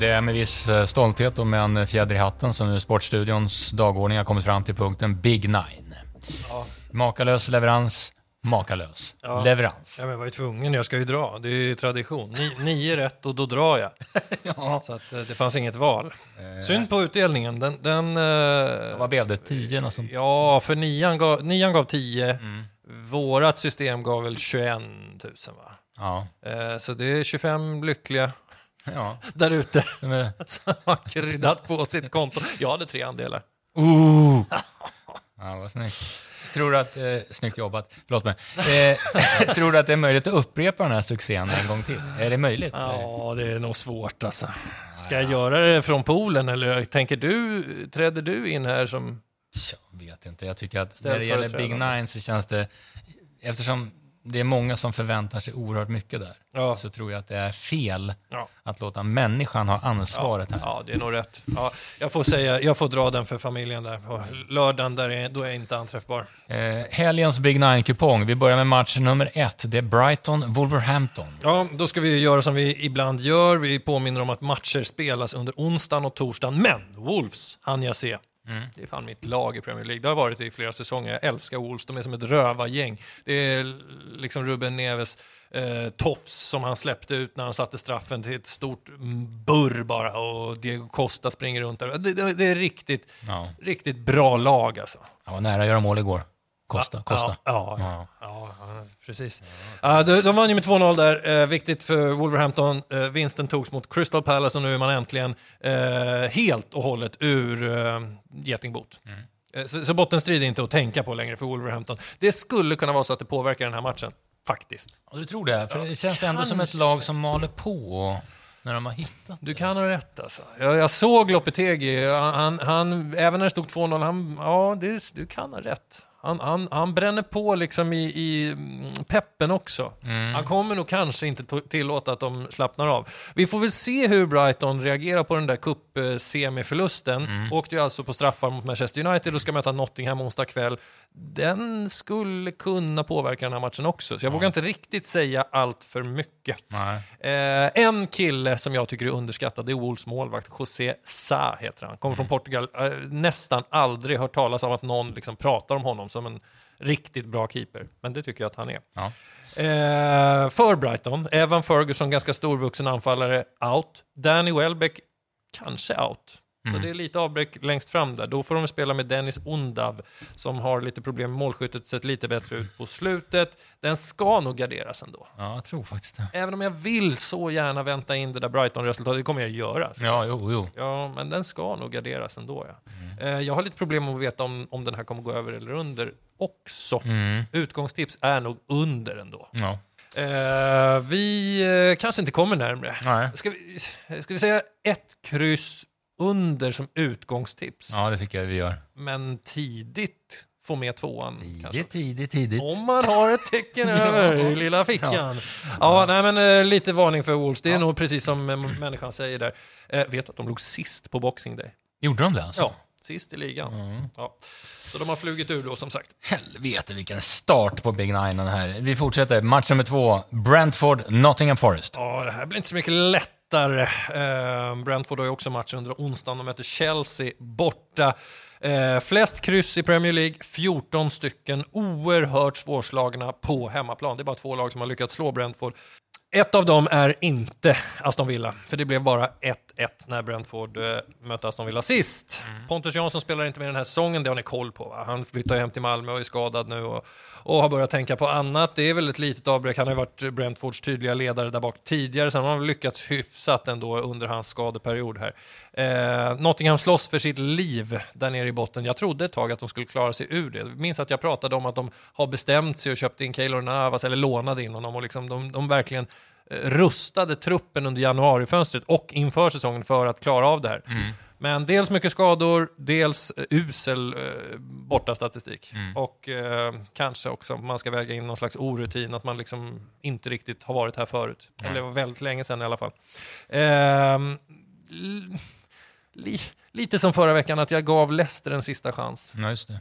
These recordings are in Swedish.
Det är med viss eh, stolthet och med en fjäder i hatten som nu Sportstudions dagordning har kommit fram till punkten Big Nine. Ja. Makalös leverans, makalös Ja. leverans. Ja, men jag var ju tvungen, jag ska ju dra. Det är ju tradition. Ni, nio rätt och då drar jag. Ja. Så att, eh, det fanns inget val. Synd på utdelningen. Den, den, eh, Vad blev det? 10 och sånt? ja, för nian gav, nian gav 10. Vårat system gav väl 21 000 va? Ja. Eh, så det är 25 lyckliga ja. där ute som har kryddat på sitt konto. Jag hade tre andelar. Ooh. Ja, vad snyggt. Tror du att, eh, snyggt jobbat, förlåt mig. Eh, tror du att det är möjligt att upprepa den här succén en gång till? Är det möjligt? Ja, det är nog svårt alltså. Ska jag göra det från poolen eller tänker du, träder du in här som... Jag vet inte. Jag tycker att när det gäller Big. Nine så känns det, eftersom det är många som förväntar sig oerhört mycket där, Ja. så tror jag att det är fel Ja. att låta människan ha ansvaret här. Ja, det är nog rätt. Ja, jag får säga, jag får dra den för familjen där. Och lördagen, där är, då är jag inte anträffbar. Eh, helgens Big Nine-kupong. Vi börjar med match nummer ett. Det är Brighton-Wolverhampton. Ja, då ska vi göra som vi ibland gör. Vi påminner om att matcher spelas under onsdagen och torsdagen. Men Wolves hann jag se. Det är fan mitt lag i Premier League. Det har varit det i flera säsonger. Jag älskar Wolves. De är som ett rövargäng. Det är liksom Ruben Neves eh, tofs som han släppte ut när han satte straffen till ett stort burr bara och Diego Costa springer runt där. Det, det, det är riktigt, Ja. riktigt bra lag alltså. Han var nära att göra mål igår. Costa. Costa. Ja, ja, ja. ja, precis. Ja, de, de vann ju med 2-0 där. Eh, viktigt för Wolverhampton. Eh, vinsten togs mot Crystal Palace och nu är man äntligen eh, helt och hållet ur eh, getingbot. Eh, så, så bottenstrid är inte att tänka på längre för Wolverhampton. Det skulle kunna vara så att det påverkar den här matchen. Faktiskt. Ja, du tror det? För det känns ändå som ett lag som maler på när de har hittat. Du kan ha rätt alltså. Jag, jag såg Lopetegi, han, han, även när det stod 2-0, han, ja, det, du kan ha rätt. Han, han, han bränner på liksom i, i mm, peppen också. Han kommer nog kanske inte tillåta att de slappnar av. Vi får väl se hur Brighton reagerar på den där cup-semiförlusten. Åkte ju alltså på straffar mot Manchester United och ska möta Nottingham onsdag kväll. Den skulle kunna påverka den här matchen också, så jag vågar inte riktigt säga allt för mycket. Eh, en kille som jag tycker är underskattad det är Wolves målvakt. José Sa heter han. Kommer från Portugal. Eh, nästan aldrig hört talas om att någon liksom pratar om honom som en riktigt bra keeper. Men det tycker jag att han är. Ja. Eh, för Brighton, Evan Ferguson, ganska storvuxen anfallare, out. Danny Welbeck, kanske out. Så det är lite avbräck längst fram där. Då får de spela med Dennis Undav som har lite problem med målskyttet, sett lite bättre ut på slutet. Den ska nog garderas ändå. ja, jag tror faktiskt det. Även om jag vill så gärna vänta in det där Brighton-resultatet, det kommer jag göra. Ja, jo, jo. Ja, men den ska nog garderas ändå. Ja. Eh, Jag har lite problem med att veta om, om den här kommer gå över eller under också. Utgångstips är nog under ändå. Ja. Eh, vi eh, kanske inte kommer närmre. Nej. Ska vi, ska vi säga ett kryss under som utgångstips? ja, det tycker jag vi gör. Men tidigt få med tvåan. kanske. Tidigt, tidigt, tidigt. Om man har ett tecken över i lilla fickan. Ja, nej, men eh, lite varning för Wolves. Det är nog precis som eh, människan säger där. Eh, vet du att de låg sist på Boxing Day? Gjorde de det alltså? Ja, sist i ligan. Ja. Så de har flugit ur då som sagt. Helvete vilken start på Big Nine här. Vi fortsätter. Match nummer två. Brentford, Nottingham Forest. Ja, det här blir inte så mycket lättare. Eh, Brentford har ju också match under onsdagen. De möter Chelsea borta. Eh, flest kryss i Premier League, 14 stycken. Oerhört svårslagna på hemmaplan. Det är bara två lag som har lyckats slå Brentford. Ett av dem är inte Aston Villa, för det blev bara 1-1 när Brentford eh, mötte Aston Villa sist. Pontus Jansson spelar inte med den här säsongen, det har ni koll på. Va? Han flyttar hem till Malmö och är skadad nu och, och har börjat tänka på annat. Det är väl ett litet avbräck. Han har ju varit Brentfords tydliga ledare där bak tidigare, sen har han lyckats hyfsat ändå under hans skadeperiod här. Eh, Nottingham slåss för sitt liv där nere i botten. Jag trodde ett tag att de skulle klara sig ur det. Jag minns att jag pratade om att de har bestämt sig och köpt in Keylor Navas, eller lånade in honom och liksom de, de verkligen eh, rustade truppen under januarifönstret och inför säsongen för att klara av det här. Men dels mycket skador, dels eh, usel eh, bortastatistik. Och eh, kanske också man ska väga in någon slags orutin, att man liksom inte riktigt har varit här förut. Eller det var väldigt länge sedan i alla fall. Ehm, li, lite som förra veckan, att jag gav Leicester en sista chans. Ja, just det.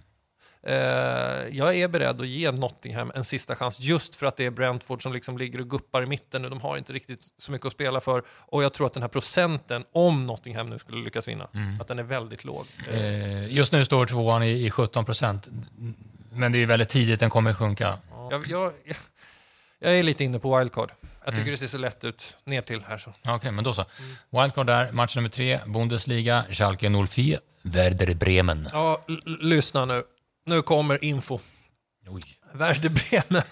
Eh, jag är beredd att ge Nottingham en sista chans just för att det är Brentford som liksom ligger och guppar i mitten nu. De har inte riktigt så mycket att spela för och jag tror att den här procenten, om Nottingham nu skulle lyckas vinna, att den är väldigt låg. Eh, just nu står tvåan i, i 17 procent. Men det är väldigt tidigt den kommer sjunka. Jag, jag, jag är lite inne på wildcard. Jag tycker det ser så lätt ut ner till här. Så. Ja, Okej, men då så. Wildcard där, match nummer tre, Bundesliga, Schalke 04, Werder Bremen. Ja, lyssna nu. Nu kommer info. Oj. Werder Bremen.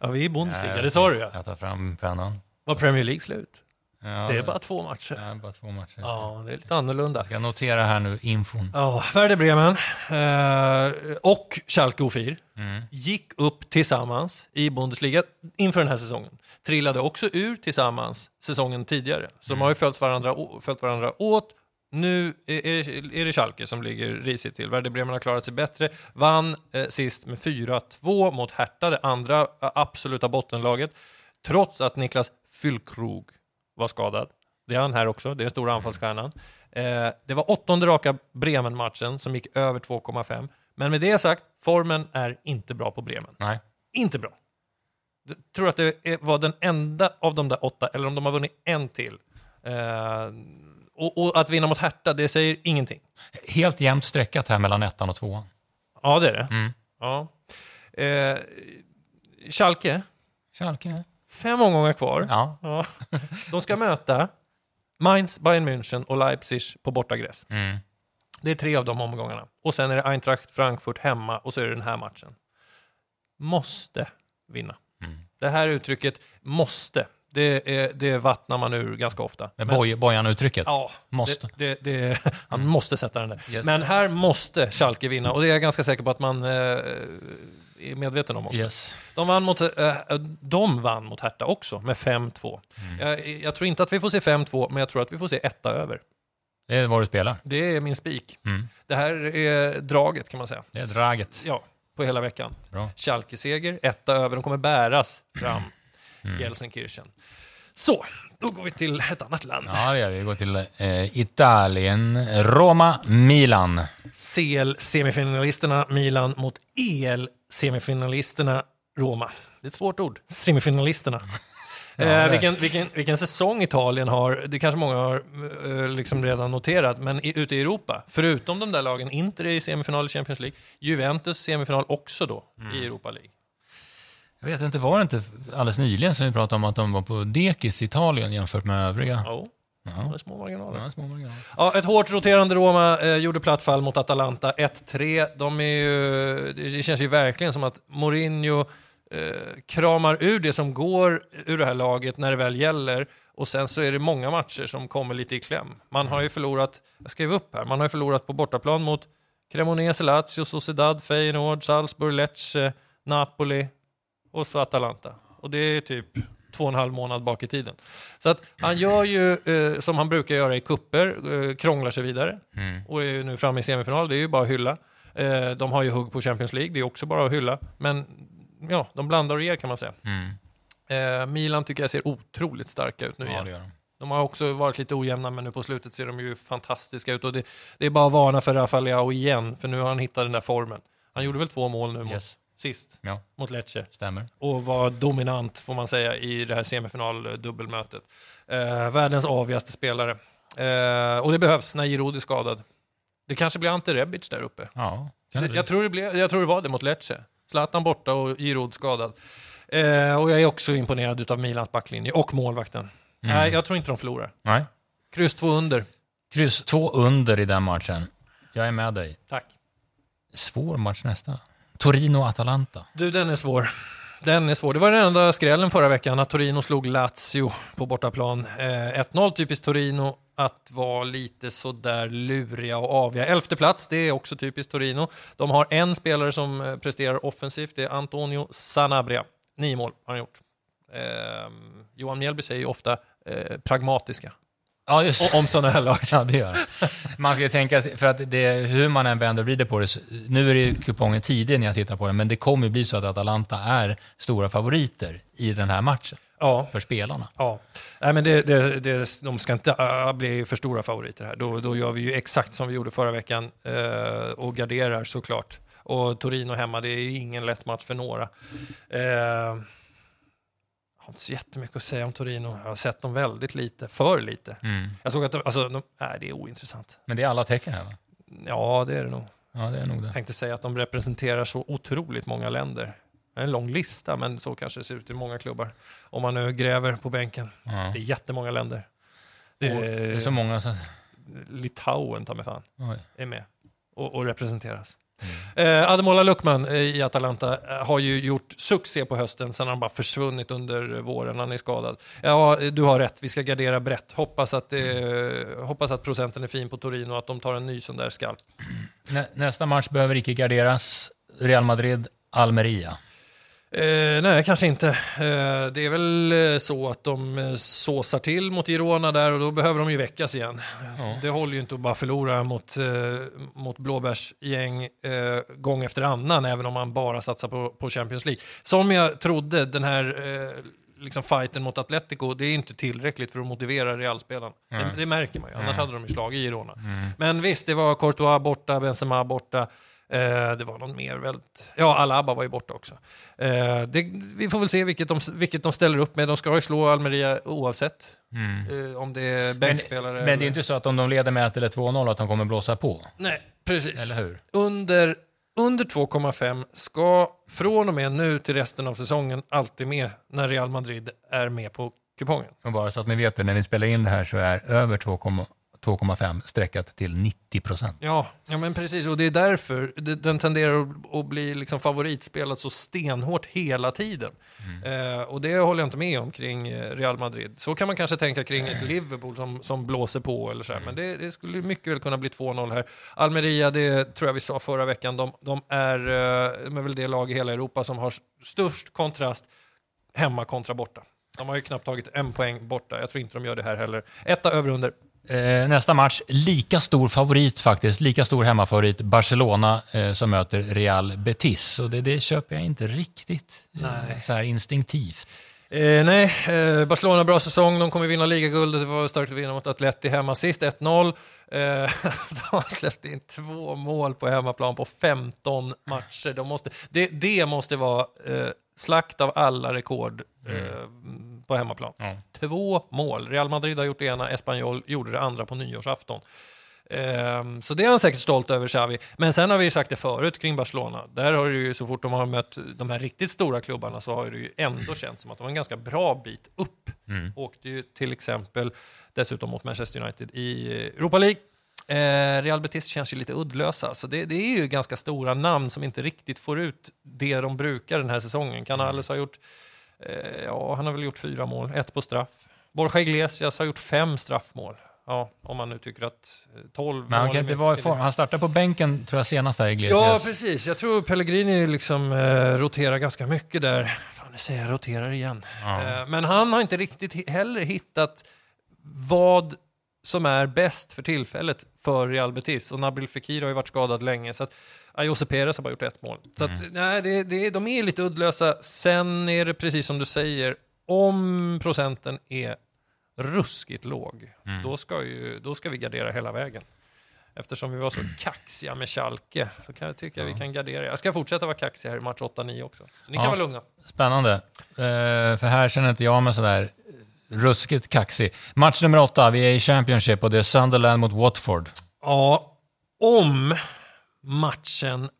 Ja, vi är i Bundesliga, det sa du ja. Jag tar fram pennan. Var Premier League slut? Ja, Det är bara två matcher. Ja, bara två matcher. Ja, det är lite annorlunda. Ska jag notera här nu infon? Ja, Werder Bremen eh, och Schalke 04 gick upp tillsammans i Bundesliga inför den här säsongen. Trillade också ur tillsammans säsongen tidigare. Så de har ju följt varandra, följt varandra åt. Nu är, är, det Schalke som ligger risigt till. Werder Bremen har klarat sig bättre. Vann eh, sist med 4-2 mot Hertha, det andra absoluta bottenlaget. Trots att Niklas Füllkrug var skadad. Det är han här också, det är den stora anfallsstjärnan. Eh, det var åttonde raka Bremen-matchen som gick över 2,5. Men med det sagt, formen är inte bra på Bremen. Nej. Inte bra. Tror att det var den enda av de där åtta, eller om de har vunnit en till. Eh, och, och att vinna mot Hertha, det säger ingenting. Helt jämnt streckat här mellan ettan och tvåan. Ja, det är det. Mm. Ja. Eh, Schalke, Schalke? fem omgångar kvar. Ja. Ja. De ska möta Mainz, Bayern München och Leipzig på bortagräs. Mm. Det är tre av de omgångarna. Och sen är det Eintracht Frankfurt hemma och så är det den här matchen. Måste vinna. Mm. Det här uttrycket måste, det, är, det vattnar man ur ganska ofta. Med boj, Bojan-uttrycket. Ja, Måste. Det, det, det, han måste sätta den där. Yes. Men här måste Schalke vinna och det är jag ganska säker på att man eh, är medveten om också. Yes. De vann mot, eh, de vann mot Hertha också med 5-2. Jag, jag tror inte att vi får se 5-2, men jag tror att vi får se etta över. Det är vad du spelar. Det är min spik. Mm. Det här är draget kan man säga. Det är draget. Ja, på hela veckan. Bra. Schalke-seger, etta över. De kommer bäras fram. Gelsenkirchen. Så, då går vi till ett annat land. Ja, det gör vi. Vi går till eh, Italien. Roma, Milan. CL-semifinalisterna Milan mot EL-semifinalisterna Roma. Det är ett svårt ord. Semifinalisterna. Ja, eh, vilken, vilken, vilken säsong Italien har, det kanske många har eh, liksom redan noterat, men i, ute i Europa, förutom de där lagen, Inter är i semifinal i Champions League, Juventus semifinal också då i Europa League. Jag vet inte, var det inte alldeles nyligen som vi pratade om att de var på dekis i Italien jämfört med övriga? Ja, Ja. det är små marginaler. Ja, små marginaler. Ja, ett hårt roterande Roma eh, gjorde platt fall mot Atalanta. 1-3. De är ju, det känns ju verkligen som att Mourinho kramar ur det som går ur det här laget när det väl gäller. Och sen så är det många matcher som kommer lite i kläm. Man har ju förlorat, jag skrev upp här, man har ju förlorat på bortaplan mot Cremonese, Lazio, Sociedad, Feyenoord, Salzburg, Lecce, Napoli och så Atalanta. Och det är typ två och en halv månad bak i tiden. Så att han gör ju eh, som han brukar göra i kupper, eh, krånglar sig vidare och är ju nu framme i semifinal. Det är ju bara att hylla. Eh, de har ju hugg på Champions League, det är också bara att hylla. Men ja, de blandar och ger kan man säga. Mm. Eh, Milan tycker jag ser otroligt starka ut nu Ja, igen. de. De har också varit lite ojämna, men nu på slutet ser de ju fantastiska ut. Och det, det är bara att varna för Rafael Leao igen, för nu har han hittat den där formen. Han gjorde väl två mål nu mot, Yes. sist, Ja, mot Lecce stämmer. och var dominant får man säga i det här semifinal-dubbelmötet. Eh, världens avigaste spelare. Eh, och det behövs när Giroud är skadad. Det kanske blir Ante Rebic där uppe. Ja, kan det jag, tror det blev, jag tror det var det mot Lecce. Zlatan borta och Giroud skadad. Eh, och jag är också imponerad av Milans backlinje och målvakten. Nej, jag tror inte de förlorar. Nej. Kryss två under. Kryss två under i den matchen. Jag är med dig. Tack. Svår match nästa. Torino-Atalanta. Du, den är svår. Den är svår. Det var den enda skrällen förra veckan, att Torino slog Lazio på bortaplan. Eh, 1-0, typiskt Torino att vara lite sådär luriga och aviga. Elfte plats, det är också typiskt Torino. De har en spelare som eh, presterar offensivt, det är Antonio Sanabria. Nio mål har han gjort. Eh, Johan Mjällby säger ju ofta eh, pragmatiska Ja, just om sådana här lag. Ja, det gör. Man ska ju tänka, för att det, hur man än vänder och vrider på det, nu är det ju kupongen tidig när jag tittar på den, men det kommer ju bli så att Atalanta är stora favoriter i den här matchen Ja, för spelarna. Ja, Nej, men det, det, det, de ska inte äh, bli för stora favoriter här. Då, då gör vi ju exakt som vi gjorde förra veckan eh, och garderar såklart. Och Torino hemma, det är ju ingen lätt match för några. Eh, inte så jättemycket att säga om Torino. Jag har sett dem väldigt lite, för lite. Mm. Jag såg att de, alltså, de, nej, det är ointressant. Men det är alla tecken här va? Ja, det är det nog. Ja, det är nog det. Jag tänkte säga att de representerar så otroligt många länder. En lång lista, men så kanske det ser ut i många klubbar. Om man nu gräver på bänken. Ja. Det är jättemånga länder. Det är, det är så många så... Litauen, ta mig fan, Oj. är med och, och representeras. Mm. Eh, Ademola Luckman eh, i Atalanta eh, har ju gjort succé på hösten, sen har han bara försvunnit under våren, han är skadad. Ja, eh, du har rätt, vi ska gardera brett. Hoppas att, eh, hoppas att procenten är fin på Torino och att de tar en ny sån där skalp. Nä, nästa match behöver icke garderas. Real Madrid, Almeria. Eh, nej, kanske inte. Eh, det är väl eh, så att de eh, såsar till mot Girona där och då behöver de ju väckas igen. Ja. Det håller ju inte att bara förlora mot, eh, mot blåbärsgäng eh, gång efter annan, även om man bara satsar på, på Champions League. Som jag trodde, den här liksom fighten mot Atletico, det är inte tillräckligt för att motivera Realspelaren. Det, det märker man ju, annars hade de ju slagit Girona. Men visst, det var Courtois borta, Benzema borta. Eh, det var någon mer väldigt... Ja, Alaba var ju borta också. Eh, det, vi får väl se vilket de, vilket de ställer upp med. De ska ju slå Almeria oavsett. Eh, om det är Men, bänkspelare men det är inte så att om de leder med 1 eller 2-0 att de kommer blåsa på. Nej, precis. Eller hur? Under, under 2,5 ska från och med nu till resten av säsongen alltid med när Real Madrid är med på kupongen. Och bara så att ni vet det, när vi spelar in det här så är över 2,5 2,5 sträckat till 90 procent. Ja, ja, men precis. Och det är därför det- den tenderar att- att bli liksom favoritspelad så stenhårt hela tiden. Eh, och det håller jag inte med om kring eh, Real Madrid. Så kan man kanske tänka kring ett Liverpool som, som blåser på eller så här. Men det, det skulle mycket väl kunna bli 2-0 här. Almeria, det tror jag vi sa förra veckan, de, de är, eh, de är väl det lag i hela Europa som har störst kontrast hemma kontra borta. De har ju knappt tagit en poäng borta. Jag tror inte de gör det här heller. Etta över under. Eh, nästa match, lika stor favorit faktiskt, lika stor hemmafavorit, Barcelona eh, som möter Real Betis. Och det, det köper jag inte riktigt eh, så här instinktivt. Eh, nej, eh, Barcelona bra säsong. De kommer vinna ligaguldet. Det var starkt att vinna mot Atleti hemma sist, 1-0. Eh, de har släppt in två mål på hemmaplan på 15 matcher. De måste, det, det måste vara eh, slakt av alla rekord eh, på hemmaplan. Ja. Två mål. Real Madrid har gjort det ena, Espanyol gjorde det andra på nyårsafton. Ehm, Så det är han säkert stolt över, Xavi. Men sen har vi ju sagt det förut kring Barcelona. Där har det ju, så fort de har mött de här riktigt stora klubbarna så har det ju ändå känts som att de var en ganska bra bit upp. Åkte ju till exempel dessutom mot Manchester United i Europa League. Eh, Real Betis känns ju lite uddlösa, så det, det är ju ganska stora namn som inte riktigt får ut det de brukar den här säsongen. Canales har gjort, ja han har väl gjort fyra mål, ett på straff. Borja Iglesias har gjort fem straffmål. Ja, om man nu tycker att eh, 12 Men han kan inte vara i form. Han startar på bänken tror jag senast här i Ja, Iglesias. precis. Jag tror Pellegrini liksom eh, roterar ganska mycket där. Fan, nu säger jag roterar igen. Ja. Eh, men han har inte riktigt heller hittat vad som är bäst för tillfället för Real Betis. Och Nabil Fekir har ju varit skadad länge. Så att, Jose Perez har bara gjort ett mål. Så Mm. att, nej, det, det, de är lite uddlösa. Sen är det precis som du säger, om procenten är ruskigt låg, Mm. då, ska ju, då ska vi gardera hela vägen. Eftersom vi var så kaxiga med Schalke så kan jag tycka att vi kan gardera. Jag ska fortsätta vara kaxig här i match 8-9 också. Så ni kan Ja. vara lugna. Spännande. Eh, för här känner inte jag mig sådär ruskigt kaxig. Match nummer åtta, vi är i Championship och det är Sunderland mot Watford. Ja, om matchen...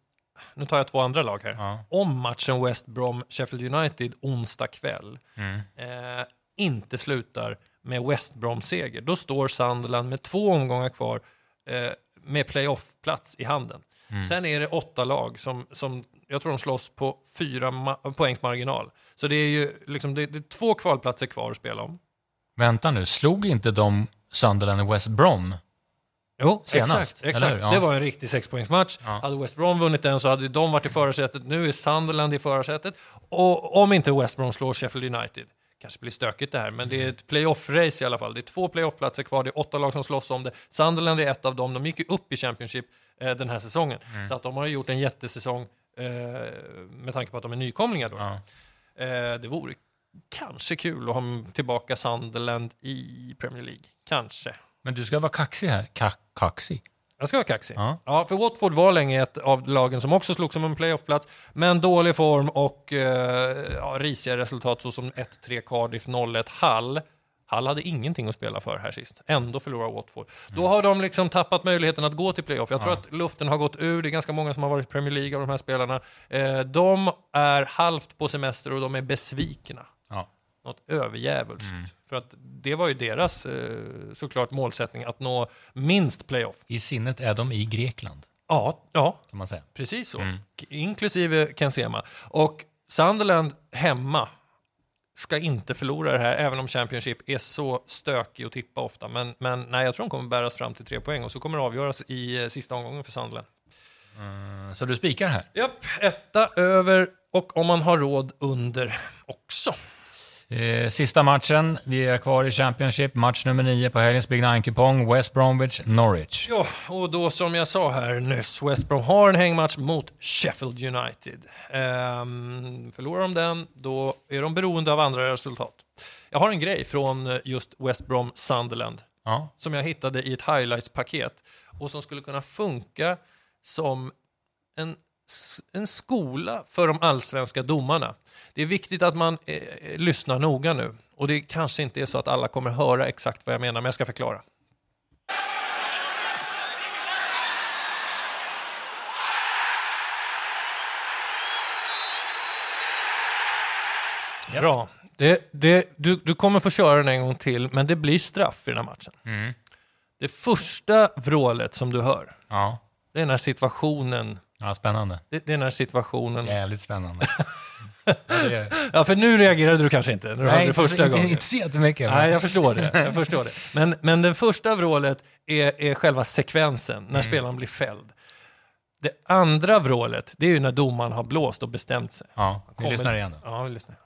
Nu tar jag två andra lag här. Ja. Om matchen West Brom-Sheffield United onsdag kväll Mm. eh, inte slutar med West Brom-seger, då står Sunderland med två omgångar kvar eh, med playoff-plats i handen. Mm. Sen är det åtta lag som, som jag tror de slåss på fyra poängs marginal. Så det är ju liksom, det, det är två kvalplatser kvar att spela om. Vänta nu, slog inte de Sunderland och West Brom? Jo, Senast, exakt. exakt. Ja. Det var en riktig sexpoängsmatch. Ja. Hade West Brom vunnit den så hade de varit i förarsätet. Nu är Sunderland i förarsätet. Och om inte West Brom slår Sheffield United, kanske blir stökigt det här, men det är ett playoff-race i alla fall. Det är två playoff-platser kvar, det är åtta lag som slåss om det. Sunderland är ett av dem. De gick ju upp i Championship eh, den här säsongen. Mm. Så att de har gjort en jättesäsong eh, med tanke på att de är nykomlingar då. Ja. Eh, det vore kanske kul att ha tillbaka Sunderland i Premier League. Kanske. Men du ska vara kaxig här. Ka kaxig? Jag ska vara kaxig. Ja. Ja. för Watford var länge ett av lagen som också slogs om en playoffplats, men dålig form och eh, ja, risiga resultat såsom 1-3 Cardiff, 0-1 Hull. Hull hade ingenting att spela för här sist. Ändå förlorar Watford. Då har de liksom tappat möjligheten att gå till playoff. Jag tror att luften har gått ur. Det är ganska många som har varit i Premier League av de här spelarna. Eh, de är halvt på semester och de är besvikna. Något överjävulskt. För att det var ju deras eh, såklart målsättning att nå minst playoff. I sinnet är de i Grekland, Ja, ja kan man säga. precis så. K- Inklusive Ken Sema. Och Sunderland hemma ska inte förlora det här, även om Championship är så stökig att tippa ofta. Men, men nej, jag tror de kommer bäras fram till tre poäng och så kommer det avgöras i eh, sista omgången för Sunderland. Så du spikar här? Japp, etta över och om man har råd under också. Eh, sista matchen, vi är kvar i Championship, match nummer 9 på helgens Big Nine-kupong, West Bromwich, Norwich. Ja, och då som jag sa här nyss, West Brom har en hängmatch mot Sheffield United. Ehm, förlorar de den, då är de beroende av andra resultat. Jag har en grej från eh, just West Brom Sunderland Ja. som jag hittade i ett highlights-paket och som skulle kunna funka som en, en skola för de allsvenska domarna. Det är viktigt att man eh, lyssnar noga nu och det kanske inte är så att alla kommer höra exakt vad jag menar, men jag ska förklara. Bra. Det, det, du, du kommer få köra den en gång till, men det blir straff i den här matchen. Det första vrålet som du hör, Ja. det är när situationen... ja, spännande. Det, det är när situationen... Jävligt spännande. ja, det är... Ja, för nu reagerade du kanske inte när du hörde det inte, första inte, gången. inte så jättemycket. Nej, jag förstår det. Jag förstår det. Men, men det första vrålet är, är själva sekvensen, när spelaren blir fälld. Det andra vrålet, det är ju när domaren har blåst och bestämt sig. Ja, vi lyssnar igen då. Ja, vi lyssnar.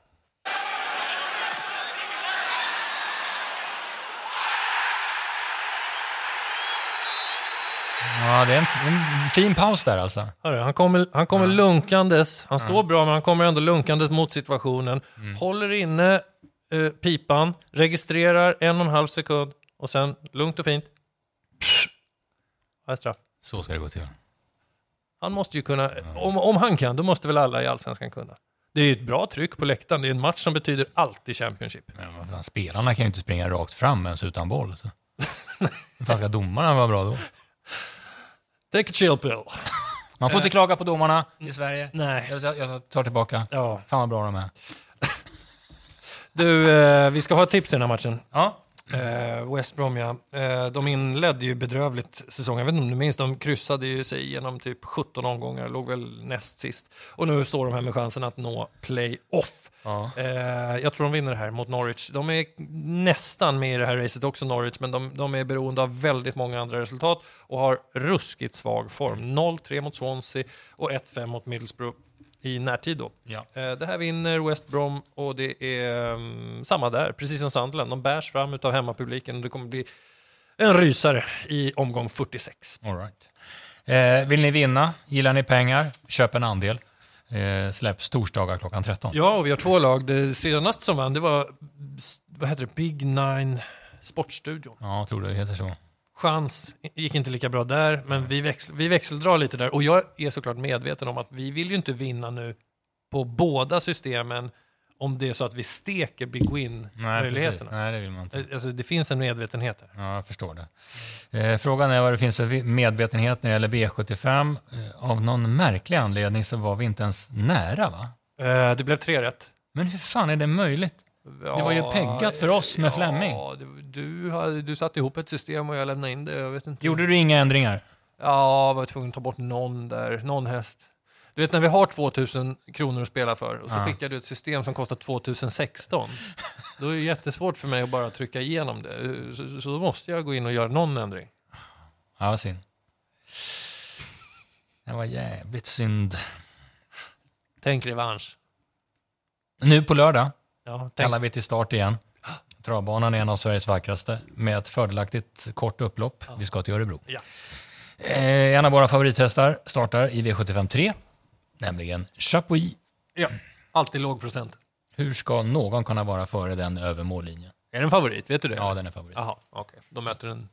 Ja, det är en, en fin paus där alltså. Hörru, han kommer, han kommer lunkandes, han står bra men han kommer ändå lunkandes mot situationen. Håller inne eh, pipan, registrerar en och en halv sekund och sen lugnt och fint. Psh, här är straff. Så ska det gå till. Han måste ju kunna, om, om han kan, då måste väl alla i Allsvenskan kunna. Det är ju ett bra tryck på läktaren, det är en match som betyder allt i Championship. Men fan, spelarna kan ju inte springa rakt fram ens utan boll. Så. Hur fan ska domarna vara bra då? Take a chill pill. Man får inte klaga på domarna i Sverige. Nej. Jag, jag tar tillbaka. Ja. Fan vad bra de är. Du, eh, vi ska ha ett tips i den här matchen. Ja. Eh, West Brom, ja. Eh, de inledde ju bedrövligt säsongen. Jag vet inte om du minns, de kryssade ju sig genom typ 17 omgångar, låg väl näst sist. Och nu står de här med chansen att nå play-off. Ja. Eh, jag tror de vinner det här mot Norwich. De är nästan med i det här racet också, Norwich, men de, de är beroende av väldigt många andra resultat och har ruskigt svag form. 0-3 mot Swansea och 1-5 mot Middlesbrough i närtid då. Ja. Eh, Det här vinner West Brom och det är mm, samma där, precis som Sunderland. De bärs fram utav hemmapubliken och det kommer bli en rysare i omgång 46. All right. Eh, vill ni vinna? Gillar ni pengar? Köp en andel. Eh, släpps torsdagar klockan 13. Ja, och vi har två lag. Det senaste som vann, det var vad heter det? Big Nine Sportstudion. Ja, jag tror det heter så. Chans gick inte lika bra där, men vi, växel, vi växeldrar lite där. Och jag är såklart medveten om att vi vill ju inte vinna nu på båda systemen om det är så att vi steker Big. Win-möjligheterna. Nej, det vill man inte. Alltså, det finns en medvetenhet här. Ja, jag förstår det. Eh, frågan är vad det finns för medvetenhet när det gäller V75. Eh, av någon märklig anledning så var vi inte ens nära, va? Eh, det blev tre rätt. Men hur fan är det möjligt? Det var ju peggat för oss med. Ja, du, du, hade- du satte ihop ett system och jag lämnade in det. Jag vet inte. Gjorde du inga ändringar? Ja, jag var tvungen att ta bort någon där. Någon häst. Du vet när vi har 2000 kronor att spela för och så Ja. skickar du ett system som kostar 2016. Då är det jättesvårt för mig att bara trycka igenom det. Så, så då måste jag gå in och göra någon ändring. Ja, vad synd. Det var jävligt synd. Tänk revansch. Nu på lördag Ja, kallar vi till start igen. Travbanan är en av Sveriges vackraste med ett fördelaktigt kort upplopp. Vi ska till Örebro. Ja. Eh, en av våra favorithästar startar i V75 3, nämligen Chapuis. ja, alltid låg procent. Hur ska någon kunna vara före den över mållinjen? Är det en favorit? Vet du det? Ja, den är favorit. Jaha, okej. Då möter den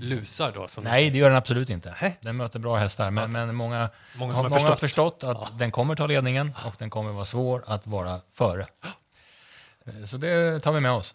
lusar då? Nej, det gör den absolut inte. Den möter bra hästar, men, men många, Många har, många har förstått. förstått att den kommer ta ledningen och den kommer vara svår att vara före. Eh, så det tar vi med oss.